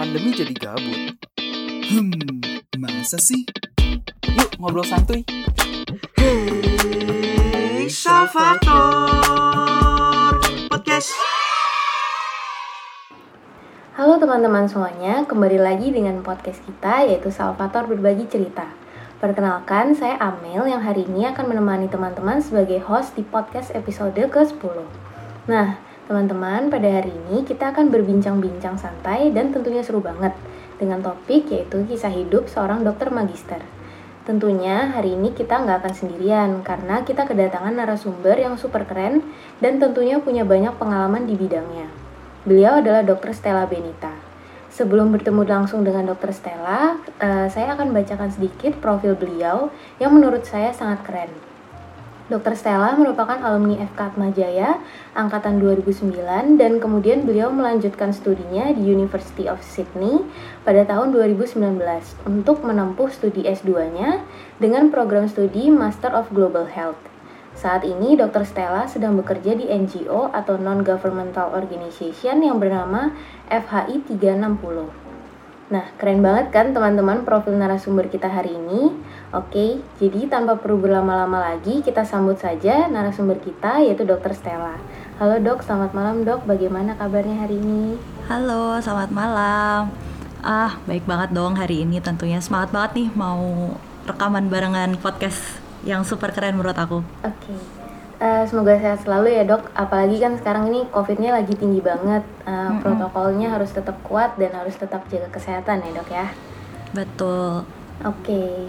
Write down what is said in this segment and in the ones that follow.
pandemi jadi gabut. Hmm, masa sih? Yuk ngobrol santuy. Hey, Salvator Podcast. Halo teman-teman semuanya, kembali lagi dengan podcast kita yaitu Salvator Berbagi Cerita. Perkenalkan, saya Amel yang hari ini akan menemani teman-teman sebagai host di podcast episode ke-10. Nah, teman-teman, pada hari ini kita akan berbincang-bincang santai dan tentunya seru banget dengan topik yaitu kisah hidup seorang dokter magister. Tentunya hari ini kita nggak akan sendirian karena kita kedatangan narasumber yang super keren dan tentunya punya banyak pengalaman di bidangnya. Beliau adalah Dr. Stella Benita. Sebelum bertemu langsung dengan Dr. Stella, uh, saya akan bacakan sedikit profil beliau yang menurut saya sangat keren. Dr. Stella merupakan alumni FK Atmajaya angkatan 2009 dan kemudian beliau melanjutkan studinya di University of Sydney pada tahun 2019 untuk menempuh studi S2-nya dengan program studi Master of Global Health. Saat ini Dr. Stella sedang bekerja di NGO atau Non-Governmental Organization yang bernama FHI 360. Nah, keren banget kan teman-teman profil narasumber kita hari ini? Oke, jadi tanpa perlu berlama-lama lagi, kita sambut saja narasumber kita yaitu Dr. Stella. Halo dok, selamat malam dok, bagaimana kabarnya hari ini? Halo, selamat malam. Ah, baik banget dong hari ini tentunya. Semangat banget nih mau rekaman barengan podcast yang super keren menurut aku. Oke, uh, semoga sehat selalu ya dok. Apalagi kan sekarang ini COVID-nya lagi tinggi banget. Uh, mm -mm. Protokolnya harus tetap kuat dan harus tetap jaga kesehatan ya dok ya. Betul. Oke, okay.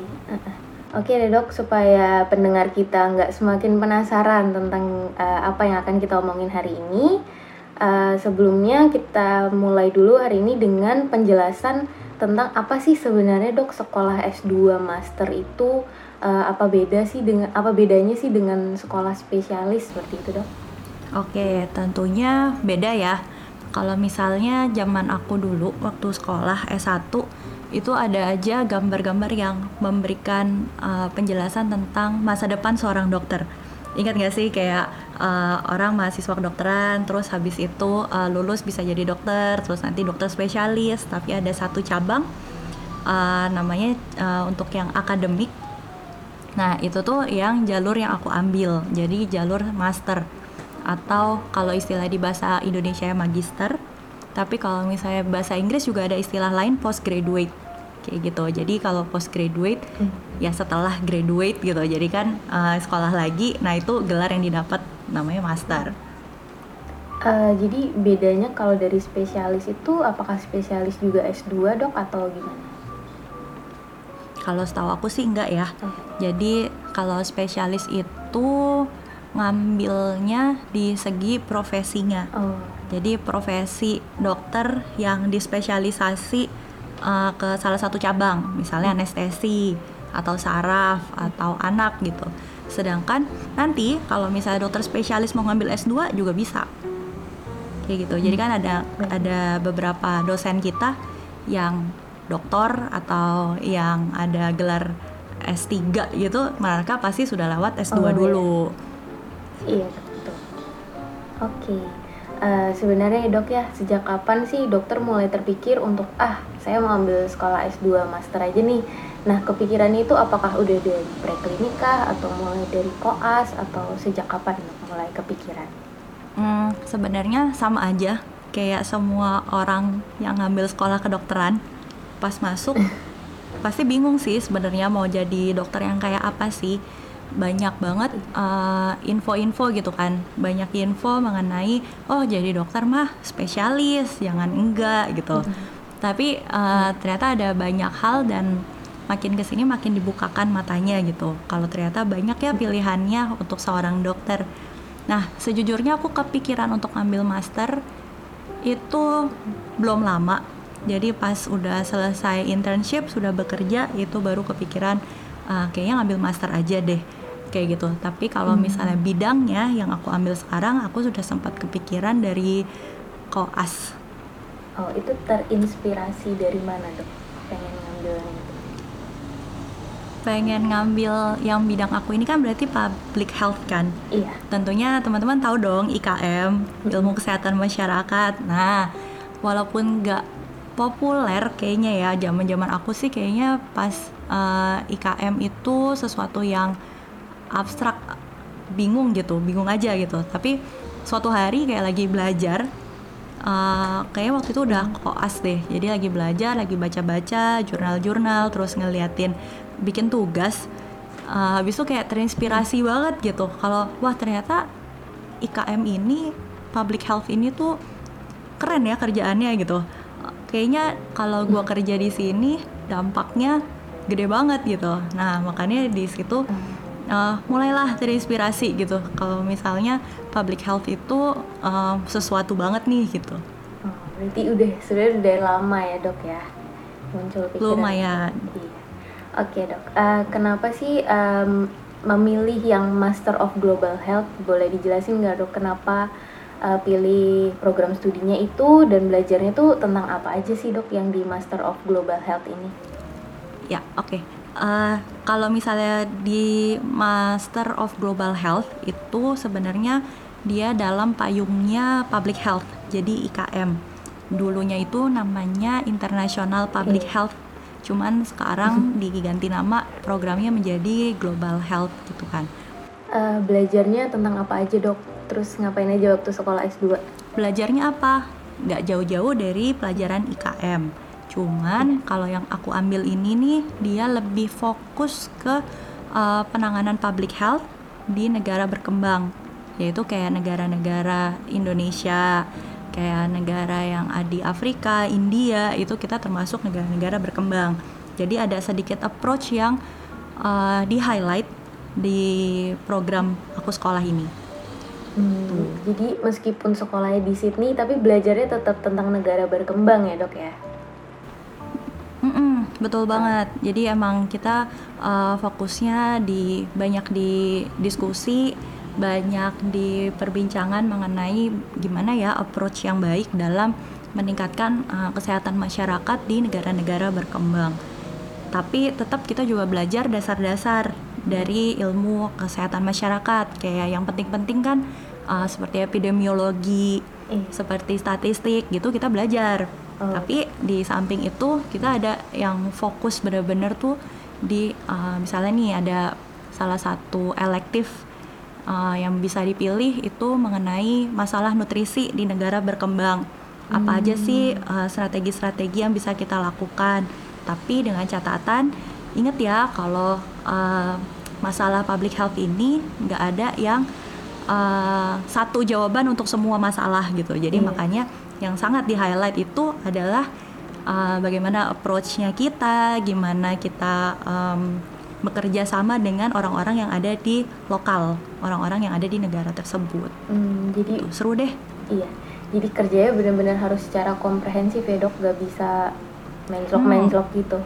oke okay dok supaya pendengar kita nggak semakin penasaran tentang uh, apa yang akan kita omongin hari ini. Uh, sebelumnya kita mulai dulu hari ini dengan penjelasan tentang apa sih sebenarnya dok sekolah S2 master itu uh, apa beda sih dengan apa bedanya sih dengan sekolah spesialis seperti itu dok? Oke, tentunya beda ya. Kalau misalnya zaman aku dulu waktu sekolah S1 itu ada aja gambar-gambar yang memberikan uh, penjelasan tentang masa depan seorang dokter. Ingat gak sih kayak uh, orang mahasiswa kedokteran terus habis itu uh, lulus bisa jadi dokter, terus nanti dokter spesialis, tapi ada satu cabang uh, namanya uh, untuk yang akademik Nah, itu tuh yang jalur yang aku ambil. Jadi jalur master atau kalau istilah di bahasa Indonesia ya magister. Tapi kalau misalnya bahasa Inggris juga ada istilah lain postgraduate kayak gitu. Jadi kalau postgraduate hmm. ya setelah graduate gitu. Jadi kan uh, sekolah lagi. Nah, itu gelar yang didapat namanya master. Uh, jadi bedanya kalau dari spesialis itu apakah spesialis juga S2 dok atau gimana? Kalau setahu aku sih enggak ya. Jadi kalau spesialis itu ngambilnya di segi profesinya. Oh. Jadi profesi dokter yang dispesialisasi uh, ke salah satu cabang, misalnya anestesi atau saraf atau anak gitu. Sedangkan nanti kalau misalnya dokter spesialis mau ngambil S2 juga bisa. Kayak gitu. Jadi kan ada ada beberapa dosen kita yang doktor atau yang ada gelar S3 gitu mereka pasti sudah lewat S2 oh, dulu. Iya, iya betul. Oke. Okay. Uh, eh, sebenarnya dok ya sejak kapan sih dokter mulai terpikir untuk ah saya mau ambil sekolah S2 master aja nih nah kepikiran itu apakah udah dari preklinika atau mulai dari koas atau sejak kapan mulai kepikiran hmm, sebenarnya sama aja kayak semua orang yang ngambil sekolah kedokteran pas masuk pasti bingung sih sebenarnya mau jadi dokter yang kayak apa sih banyak banget uh, info-info gitu kan. Banyak info mengenai oh jadi dokter mah spesialis jangan enggak gitu. Mm-hmm. tapi uh, ternyata ada banyak hal dan makin ke sini makin dibukakan matanya gitu. Kalau ternyata banyak ya pilihannya untuk seorang dokter. Nah sejujurnya aku kepikiran untuk ambil master itu belum lama. Jadi pas udah selesai internship sudah bekerja itu baru kepikiran uh, kayaknya ngambil master aja deh kayak gitu. Tapi kalau hmm. misalnya bidangnya yang aku ambil sekarang aku sudah sempat kepikiran dari koas. Oh itu terinspirasi dari mana dok? Pengen ngambil itu? Pengen ngambil yang bidang aku ini kan berarti public health kan? Iya. Tentunya teman-teman tahu dong IKM ilmu kesehatan masyarakat. Nah walaupun nggak populer kayaknya ya zaman-zaman aku sih kayaknya pas eh, IKM itu sesuatu yang abstrak bingung gitu bingung aja gitu. Tapi suatu hari kayak lagi belajar eh, kayaknya waktu itu udah koas deh. Jadi lagi belajar lagi baca-baca jurnal-jurnal terus ngeliatin bikin tugas. Eh, habis itu kayak terinspirasi banget gitu. Kalau wah ternyata IKM ini public health ini tuh keren ya kerjaannya gitu. Kayaknya kalau gua kerja di sini dampaknya gede banget gitu. Nah makanya di situ uh, mulailah terinspirasi gitu kalau misalnya public health itu um, sesuatu banget nih gitu Oh, berarti udah sudah dari lama ya dok ya muncul pikiran. lumayan Iya. Oke dok, Eh, kenapa sih em, memilih yang Master of Global Health? Boleh dijelasin nggak dok kenapa eh, pilih program studinya itu dan belajarnya tuh tentang apa aja sih dok yang di Master of Global Health ini? Ya, oke. Eh, kalau misalnya di Master of Global Health itu sebenarnya dia dalam payungnya Public Health, jadi IKM. Dulunya itu namanya International Public Iya. Health, cuman sekarang diganti nama programnya menjadi Global Health gitu kan. Eh, belajarnya tentang apa aja dok? Terus ngapain aja waktu sekolah S2? Belajarnya apa? Nggak jauh-jauh dari pelajaran IKM. Cuman kalau yang aku ambil ini nih, dia lebih fokus ke uh, penanganan public health di negara berkembang, yaitu kayak negara-negara Indonesia, kayak negara yang di Afrika, India, itu kita termasuk negara-negara berkembang. Jadi ada sedikit approach yang uh, di highlight di program aku sekolah ini. Hmm, jadi meskipun sekolahnya di Sydney, tapi belajarnya tetap tentang negara berkembang ya dok ya? Betul banget. Jadi emang kita uh, fokusnya di banyak di diskusi, banyak di perbincangan mengenai gimana ya approach yang baik dalam meningkatkan uh, kesehatan masyarakat di negara-negara berkembang. Tapi tetap kita juga belajar dasar-dasar dari ilmu kesehatan masyarakat. Kayak yang penting-penting kan uh, seperti epidemiologi, Iya. seperti statistik gitu kita belajar. Oh. Tapi di samping itu kita ada yang fokus bener-bener tuh di uh, misalnya nih ada salah satu elektif uh, yang bisa dipilih itu mengenai masalah nutrisi di negara berkembang. Apa aja sih uh, strategi-strategi yang bisa kita lakukan? Tapi dengan catatan inget ya kalau uh, masalah public health ini nggak ada yang uh, satu jawaban untuk semua masalah gitu. Jadi Iya. makanya yang sangat di highlight itu adalah uh, bagaimana approach-nya kita, gimana kita um, bekerja sama dengan orang-orang yang ada di lokal, orang-orang yang ada di negara tersebut. Hmm, jadi Tuh, seru deh. Iya, jadi kerjanya benar-benar harus secara komprehensif ya dok, gak bisa mencelok Hmm. mencelok gitu.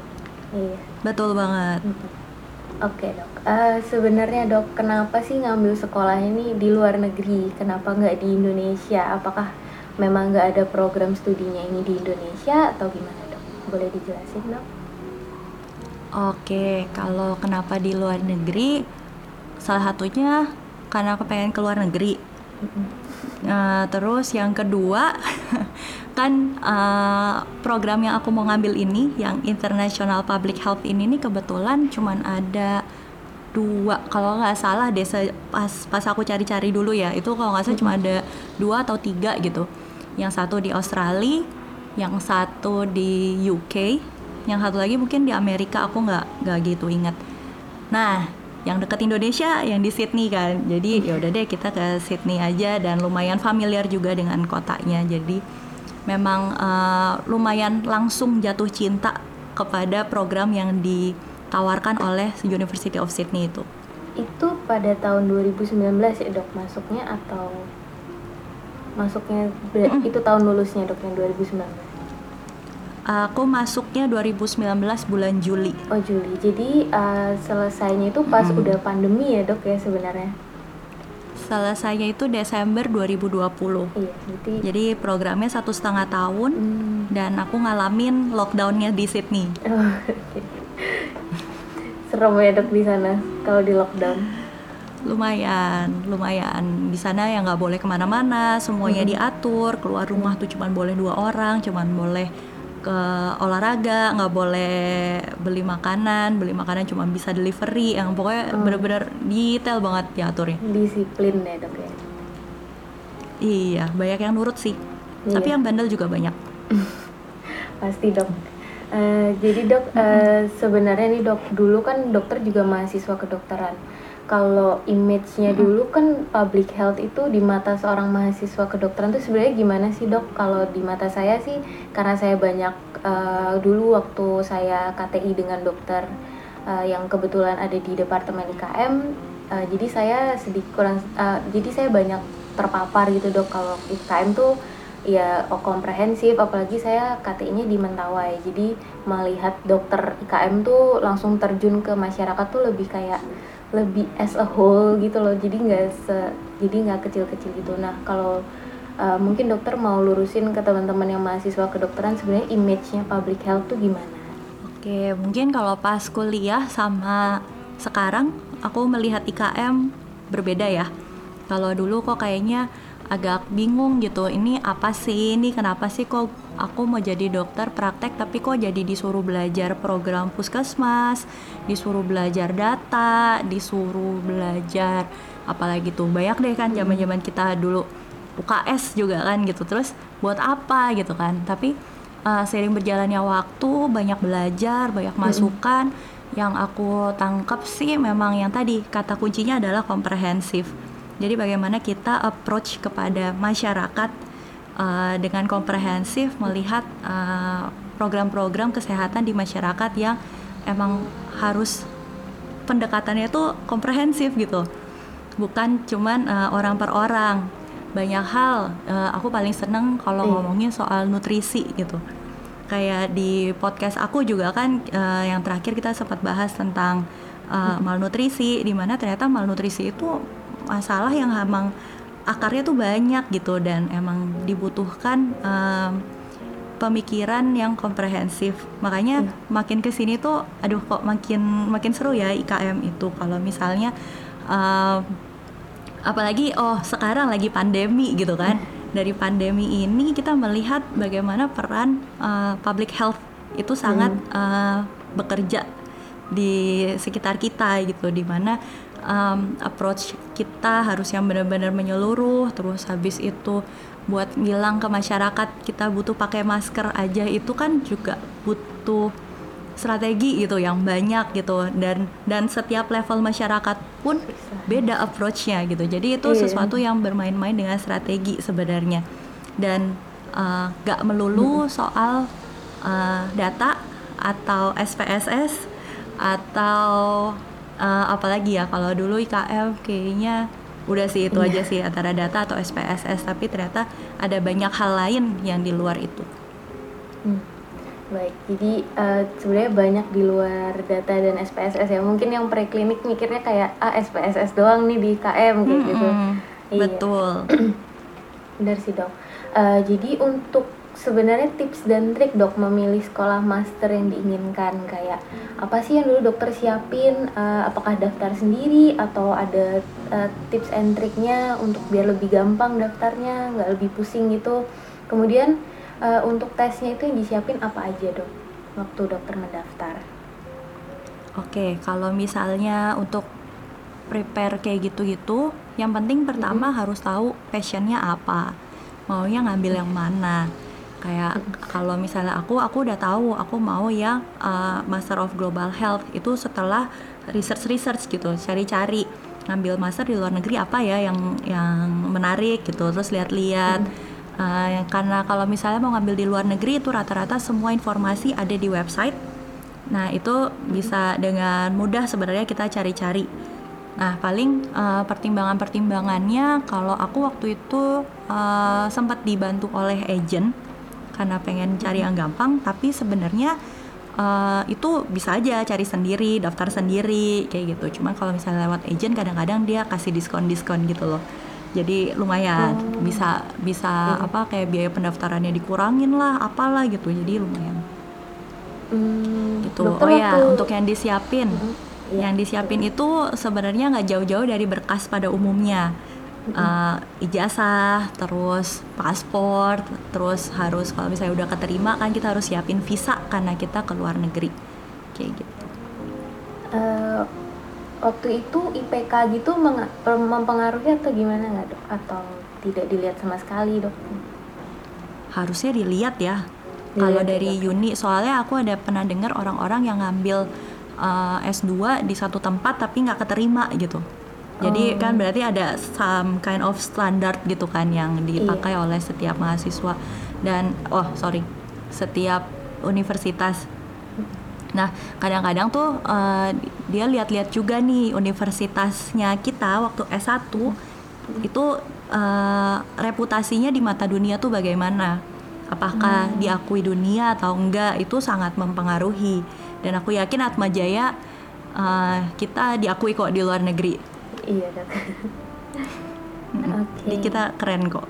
Iya. Betul banget. Mhm. Oke dok, Eh, sebenarnya dok, kenapa sih ngambil sekolah ini di luar negeri? Kenapa nggak di Indonesia? Apakah memang nggak ada program studinya ini di Indonesia atau gimana dok? Boleh dijelasin dok? Oke, kalau kenapa di luar negeri? Salah satunya karena aku pengen ke luar negeri. Nah, terus yang kedua kan eh, program yang aku mau ngambil ini yang International Public Health ini nih kebetulan cuman ada dua kalau nggak salah deh se- pas pas aku cari-cari dulu ya itu kalau nggak salah cuma ada dua atau tiga gitu yang satu di Australia yang satu di UK yang satu lagi mungkin di Amerika aku nggak nggak gitu ingat Nah, yang deket Indonesia yang di Sydney kan. Jadi ya udah deh kita ke Sydney aja dan lumayan familiar juga dengan kotanya. Jadi memang eh, lumayan langsung jatuh cinta kepada program yang ditawarkan oleh University of Sydney itu. Itu pada tahun 2019 ya dok masuknya atau masuknya itu tahun lulusnya dok yang 2019? Aku masuknya 2019 bulan Juli. Oh Juli, jadi uh, selesainya itu pas Mm-mm. udah pandemi ya dok ya sebenarnya. Selesainya itu Desember 2020. Iya, jadi Jadi programnya satu setengah tahun Hmm, dan aku ngalamin lockdownnya di Sydney. oh, oke. serem ya dok di sana kalau di lockdown. Lumayan lumayan di sana ya nggak boleh ke mana-mana semuanya Mhm. diatur keluar rumah tuh cuman boleh dua orang cuman boleh ke olahraga nggak boleh beli makanan beli makanan cuma bisa delivery yang pokoknya Hmm. bener-bener detail banget diaturnya Disiplin ya dok ya. iya banyak yang nurut sih Iya. tapi yang bandel juga banyak Pasti dok. Eh, jadi dok eh, sebenarnya nih dok dulu kan dokter juga mahasiswa kedokteran. Kalau image-nya dulu kan public health itu di mata seorang mahasiswa kedokteran tuh sebenarnya gimana sih dok? Kalau di mata saya sih karena saya banyak eh, dulu waktu saya KTI dengan dokter eh, yang kebetulan ada di departemen IKM, eh, jadi saya sedikit kurang, eh, jadi saya banyak terpapar gitu dok. Kalau IKM tuh ya oh, komprehensif apalagi saya KTI-nya di Mentawai. Jadi melihat dokter IKM tuh langsung terjun ke masyarakat tuh lebih kayak lebih as a whole gitu loh. Jadi nggak se jadi nggak kecil-kecil gitu. Nah kalau uh, mungkin dokter mau lurusin ke teman-teman yang mahasiswa kedokteran sebenarnya image-nya public health tuh gimana? Oke, mungkin kalau pas kuliah sama sekarang aku melihat IKM berbeda ya. Kalau dulu kok kayaknya agak bingung gitu. Ini apa sih? Ini kenapa sih kok aku mau jadi dokter praktek tapi kok jadi disuruh belajar program puskesmas, disuruh belajar data, disuruh belajar apalagi tuh. Banyak deh kan zaman-zaman kita dulu UKS juga kan gitu. Terus buat apa gitu kan? Tapi uh, seiring berjalannya waktu banyak belajar banyak masukan yang aku tangkap sih memang yang tadi kata kuncinya adalah komprehensif jadi bagaimana kita approach kepada masyarakat uh, dengan komprehensif melihat uh, program-program kesehatan di masyarakat yang emang harus pendekatannya itu komprehensif gitu. Bukan cuman uh, orang per orang. Banyak hal uh, aku paling seneng kalau Iya. ngomongin soal nutrisi gitu. Kayak di podcast aku juga kan uh, yang terakhir kita sempat bahas tentang uh, malnutrisi di mana ternyata malnutrisi itu masalah yang emang akarnya tuh banyak gitu dan emang dibutuhkan um, pemikiran yang komprehensif. Makanya makin ke sini tuh aduh kok makin makin seru ya IKM itu. Kalau misalnya um, apalagi oh sekarang lagi pandemi gitu kan. Dari pandemi ini kita melihat bagaimana peran uh, public health itu sangat uh, bekerja di sekitar kita gitu. Di mana um, approach kita harus yang benar-benar menyeluruh terus habis itu buat bilang ke masyarakat kita butuh pakai masker aja itu kan juga butuh strategi gitu yang banyak gitu. Dan dan setiap level masyarakat pun beda approach-nya gitu. Jadi itu Iya. sesuatu yang bermain-main dengan strategi sebenarnya. Dan uh, gak melulu soal uh, data atau SPSS atau uh, apalagi ya kalau dulu IKM kayaknya udah sih itu aja sih antara data atau SPSS tapi ternyata ada banyak hal lain yang di luar itu Hmm. Baik, jadi eh, sebenarnya banyak di luar data dan SPSS ya. Mungkin yang preklinik mikirnya kayak ah SPSS doang nih di KM kayak gitu. Mm-mm, Iya. betul Benar sih dok. Eh, jadi untuk sebenarnya tips dan trik dok memilih sekolah master yang diinginkan kayak apa sih yang dulu dokter siapin? Eh, apakah daftar sendiri atau ada eh, tips and triknya untuk biar lebih gampang daftarnya, nggak lebih pusing gitu. Kemudian eh, untuk tesnya itu yang disiapin apa aja dok waktu dokter mendaftar? Oke, kalau misalnya untuk prepare kayak gitu-gitu, yang penting pertama harus tahu passionnya apa, maunya ngambil yang mana. Kayak kalau misalnya aku, aku udah tahu aku mau yang uh, Master of Global Health itu setelah research-research gitu, cari-cari ngambil master di luar negeri apa ya yang yang menarik gitu, terus lihat-lihat. Uh, karena kalau misalnya mau ngambil di luar negeri itu rata-rata semua informasi ada di website Nah, itu bisa dengan mudah sebenarnya kita cari-cari. Nah, paling eh, pertimbangan-pertimbangannya kalau aku waktu itu eh, sempat dibantu oleh agent karena pengen cari yang gampang, tapi sebenarnya eh, itu bisa aja cari sendiri, daftar sendiri kayak gitu. Cuma kalau misalnya lewat agent kadang-kadang dia kasih diskon-diskon gitu loh. Jadi lumayan bisa bisa apa kayak biaya pendaftarannya dikurangin lah, apalah gitu. Jadi lumayan Hmm, gitu. Oh ya, waktu- untuk yang disiapin, Iya. yang disiapin itu sebenarnya nggak jauh-jauh dari berkas pada umumnya. Uh, ijazah, terus paspor, terus harus kalau misalnya udah keterima kan kita harus siapin visa karena kita ke luar negeri kayak gitu. Eh, waktu itu IPK gitu mempengaruhi atau gimana nggak dok? Atau tidak dilihat sama sekali dok? Harusnya dilihat ya. Dilihat Kalau dari uni, soalnya aku ada pernah dengar orang-orang yang ngambil uh, S2 di satu tempat tapi nggak keterima gitu. Jadi Oh. kan berarti ada some kind of standard gitu kan yang dipakai Iya. oleh setiap mahasiswa dan oh sorry setiap universitas. Nah kadang-kadang tuh uh, dia lihat-lihat juga nih universitasnya kita waktu S1 itu uh, reputasinya di mata dunia tuh bagaimana? Apakah diakui dunia atau enggak? Itu sangat mempengaruhi. Dan aku yakin Atma Jaya uh, kita diakui kok di luar negeri. Iya dok. Oke. Jadi kita keren kok.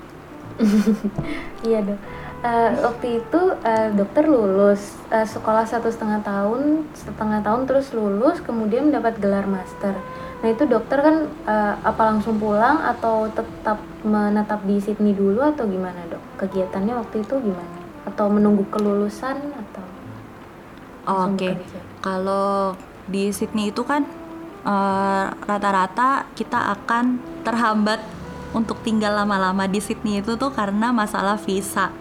Iya dok. Eh, waktu itu eh, dokter lulus eh, sekolah satu setengah tahun, setengah tahun terus lulus, kemudian mendapat gelar master. Nah itu dokter kan eh, apa langsung pulang atau tetap menetap di Sydney dulu atau gimana dok? Kegiatannya waktu itu gimana? Atau menunggu kelulusan atau? langsung Oke. bekerja? Kalau di Sydney itu kan eh, rata-rata kita akan terhambat untuk tinggal lama-lama di Sydney itu tuh karena masalah visa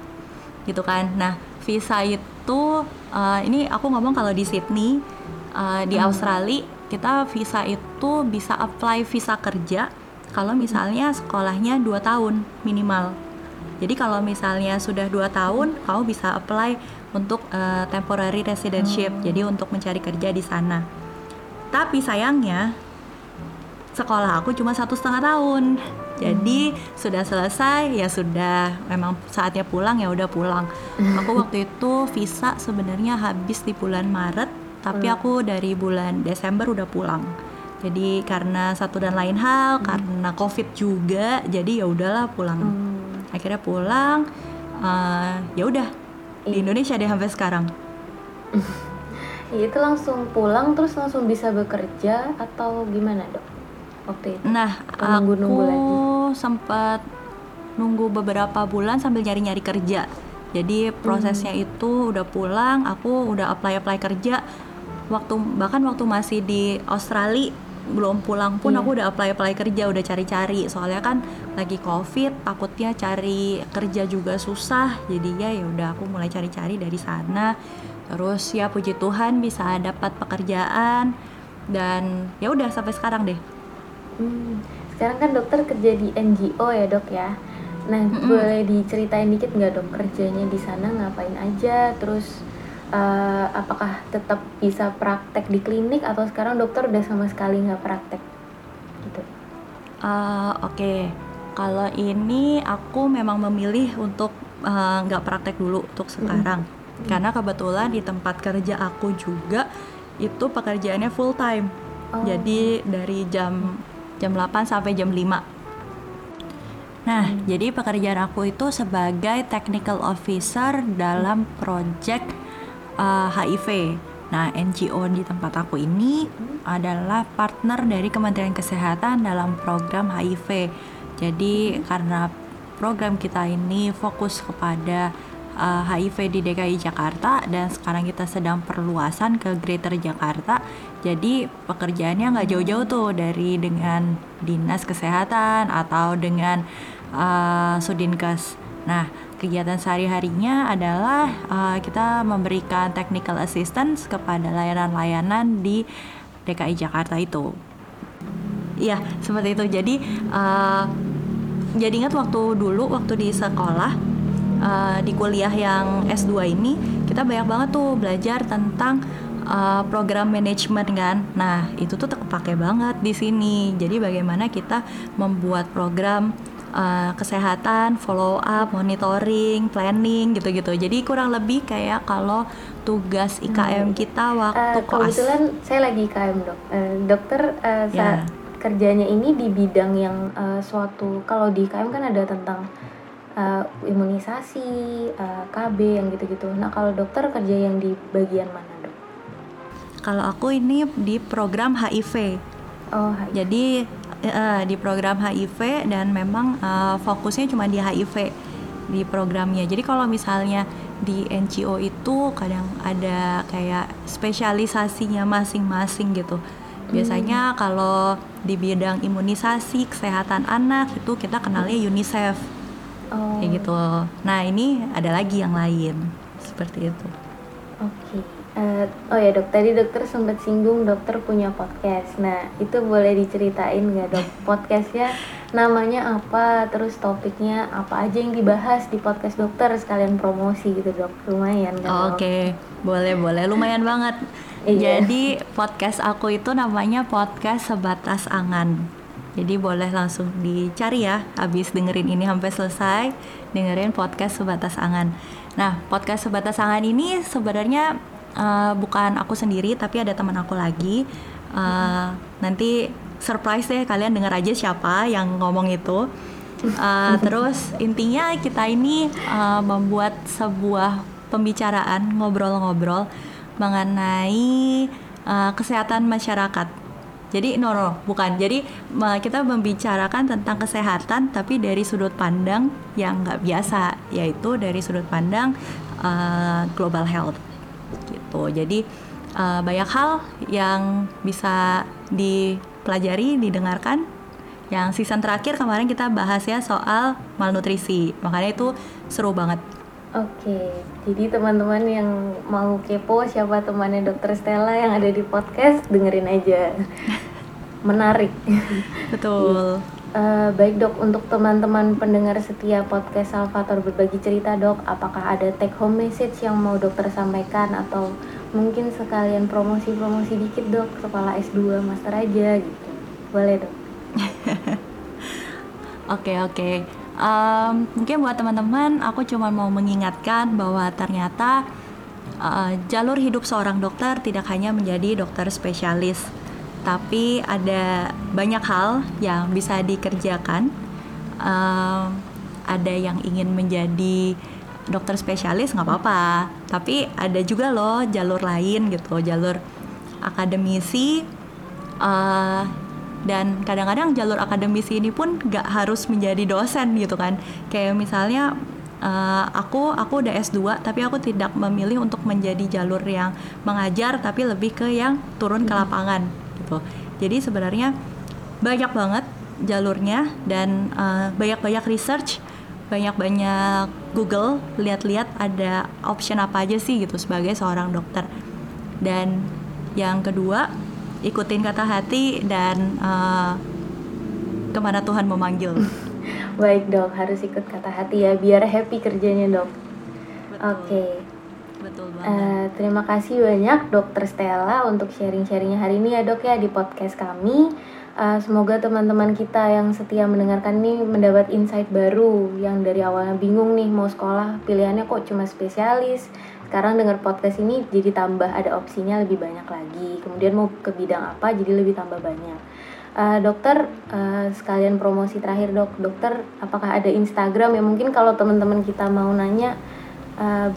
gitu kan. Nah, visa itu eh, ini aku ngomong kalau di Sydney eh, di Australia kita visa itu bisa apply visa kerja kalau misalnya sekolahnya 2 tahun minimal. Jadi kalau misalnya sudah dua tahun, kamu bisa apply untuk eh, temporary residentship. Jadi untuk mencari kerja di sana. Tapi sayangnya sekolah aku cuma satu setengah tahun. Jadi sudah selesai ya sudah. Memang saatnya pulang ya udah pulang. Aku waktu itu visa sebenarnya habis di bulan Maret, tapi aku dari bulan Desember udah pulang. Jadi karena satu dan lain hal, karena COVID juga, jadi ya udahlah pulang Hmm. akhirnya pulang eh, ya udah di Iya. Indonesia deh sampai sekarang itu langsung pulang terus langsung bisa bekerja atau gimana dok? Waktu itu? nah Atau aku nunggu-nunggu lagi? sempat nunggu beberapa bulan sambil nyari-nyari kerja jadi prosesnya Hmm. itu udah pulang aku udah apply apply kerja waktu bahkan waktu masih di Australia belum pulang pun Iya. aku udah apply apply kerja udah cari-cari soalnya kan lagi covid takutnya cari kerja juga susah jadi ya udah aku mulai cari-cari dari sana terus ya puji Tuhan bisa dapat pekerjaan dan ya udah sampai sekarang deh Hmm, Sekarang kan dokter kerja di NGO ya dok ya. Nah Mm-mm. boleh diceritain dikit nggak dok kerjanya di sana ngapain aja? Terus eh, apakah tetap bisa praktek di klinik atau sekarang dokter udah sama sekali nggak praktek? Gitu. Eh, Oke, kalau ini aku memang memilih untuk eh, nggak praktek dulu untuk sekarang, karena kebetulan di tempat kerja aku juga itu pekerjaannya full time, Oh. jadi dari jam jam 8 sampai jam 5 Nah, jadi pekerjaan aku itu sebagai technical officer dalam project uh, HIV. Nah, NGO di tempat aku ini adalah partner dari Kementerian Kesehatan dalam program HIV. Jadi, karena program kita ini fokus kepada uh, HIV di DKI Jakarta dan sekarang kita sedang perluasan ke Greater Jakarta. Jadi pekerjaannya nggak jauh-jauh tuh dari dengan dinas kesehatan atau dengan uh, Sudinkes. Nah, kegiatan sehari-harinya adalah uh, kita memberikan technical assistance kepada layanan-layanan di DKI Jakarta itu. Iya, seperti itu. Jadi uh, jadi ingat waktu dulu waktu di sekolah uh, di kuliah yang S2 ini kita banyak banget tuh belajar tentang uh, program manajemen kan. Nah, itu tuh kepake banget di sini. Jadi bagaimana kita membuat program uh, kesehatan, follow up, monitoring, planning gitu-gitu. Jadi kurang lebih kayak kalau tugas IKM kita waktu Eh, koas. kebetulan saya lagi KM dok. Eh, dokter eh, Ya. sa- kerjanya ini di bidang yang eh, suatu kalau di KM kan ada tentang eh, imunisasi, eh, KB yang gitu-gitu. Nah kalau dokter kerja yang di bagian mana dok? Kalau aku ini di program HIV. Oh, hai. Jadi eh, di program HIV dan memang eh, fokusnya cuma di HIV di programnya. Jadi kalau misalnya di NGO itu kadang ada kayak spesialisasinya masing-masing gitu. Biasanya kalau di bidang imunisasi, kesehatan anak itu kita kenalnya UNICEF Oh, kayak gitu. Nah, ini ada lagi yang lain. Seperti itu. Oke. Eh, oh ya dok, tadi dokter sempat singgung dokter punya podcast. Nah, itu boleh diceritain nggak dok? Podcastnya namanya apa? Terus topiknya apa aja yang dibahas di podcast dokter? Sekalian promosi gitu dok. Lumayan kan? Oke, boleh boleh, lumayan banget. Iya. Jadi podcast aku itu namanya podcast sebatas angan. Jadi boleh langsung dicari ya, habis dengerin ini sampai selesai, dengerin podcast sebatas angan. Nah, podcast sebatas angan ini sebenarnya eh, bukan aku sendiri, tapi ada teman aku lagi. Eh, nanti surprise deh kalian denger aja siapa yang ngomong itu. Uh, terus intinya kita ini uh, membuat sebuah pembicaraan ngobrol-ngobrol mengenai uh, kesehatan masyarakat. Jadi no, bukan. Jadi kita membicarakan tentang kesehatan tapi dari sudut pandang yang nggak biasa, yaitu dari sudut pandang uh, global health gitu. Jadi uh, banyak hal yang bisa dipelajari, didengarkan. Yang season terakhir kemarin kita bahas ya soal malnutrisi, makanya itu seru banget. Oke, jadi teman-teman yang mau kepo siapa temannya dokter Stella yang ada di podcast, dengerin aja. Menarik. Betul. Eh, baik dok, untuk teman-teman pendengar setia podcast Salvator berbagi cerita dok, apakah ada take home message yang mau dokter sampaikan atau mungkin sekalian promosi-promosi dikit dok, sekolah S2 master aja gitu. Boleh dok. Oke oke. Em, mungkin buat teman-teman, aku cuma mau mengingatkan bahwa ternyata eh, jalur hidup seorang dokter tidak hanya menjadi dokter spesialis, tapi ada banyak hal yang bisa dikerjakan. Em, ada yang ingin menjadi dokter spesialis nggak apa-apa, tapi ada juga loh jalur lain gitu, jalur akademisi. eh, dan kadang-kadang jalur akademisi ini pun nggak harus menjadi dosen gitu kan. Kayak misalnya eh, aku aku udah S2 tapi aku tidak memilih untuk menjadi jalur yang mengajar tapi lebih ke yang turun ke lapangan gitu. Jadi sebenarnya banyak banget jalurnya dan eh, banyak-banyak research banyak-banyak Google lihat-lihat ada option apa aja sih gitu sebagai seorang dokter. Dan yang kedua ikutin kata hati dan eh, ke mana Tuhan memanggil. Baik dok, harus ikut kata hati ya, biar happy kerjanya dok. Oke. Betul banget. Eh, terima kasih banyak Dokter Stella untuk sharing-sharingnya hari ini ya dok ya di podcast kami. Eh, semoga teman-teman kita yang setia mendengarkan ini mendapat insight baru yang dari awalnya bingung nih mau sekolah pilihannya kok cuma spesialis. Sekarang dengar podcast ini jadi tambah ada opsinya lebih banyak lagi. Kemudian mau ke bidang apa jadi lebih tambah banyak. Eh, dokter eh, sekalian promosi terakhir dok. Dokter apakah ada Instagram ya mungkin kalau teman-teman kita mau nanya eh,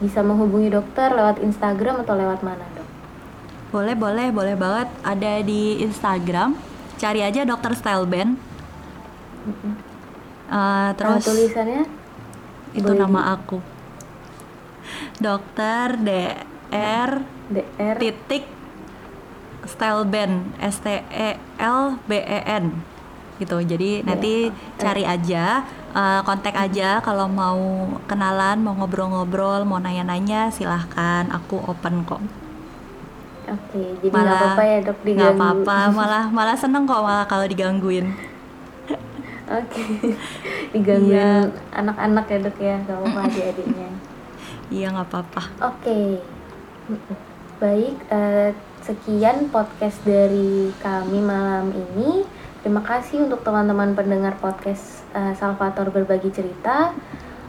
bisa menghubungi dokter lewat Instagram atau lewat mana dok? Boleh, boleh, boleh banget. Ada di Instagram. Cari aja Dokter Style Band. Eh, Terus terus tulisannya itu boleh nama aku. Dokter DR DR titik Style Band S T E L B E N gitu. Jadi nanti cari aja, eh, kontak aja kalau mau kenalan, mau ngobrol-ngobrol, mau nanya-nanya, silahkan. Aku open kok. Oke, jadi nggak apa-apa ya dok nggak diganggu. apa-apa malah malah seneng kok malah kalau digangguin Oke, digangguin Iya. anak-anak ya dok ya, gak apa-apa adik-adiknya. Iya nggak apa-apa Oke, Mm-mm. baik. eh, sekian podcast dari kami malam ini. Terima kasih untuk teman-teman pendengar podcast eh, Salvator berbagi cerita.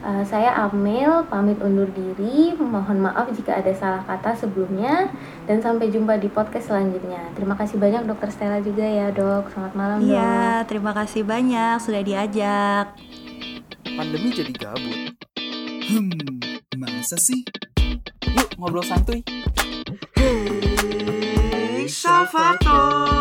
Eh, saya Amel, pamit undur diri. Mohon maaf jika ada salah kata sebelumnya. Dan sampai jumpa di podcast selanjutnya. Terima kasih banyak Dokter Stella juga ya dok. Selamat malam dok. iya terima kasih banyak sudah diajak Pandemi jadi gabut. Hmm, masa sih? Yuk ngobrol santuy. Salvator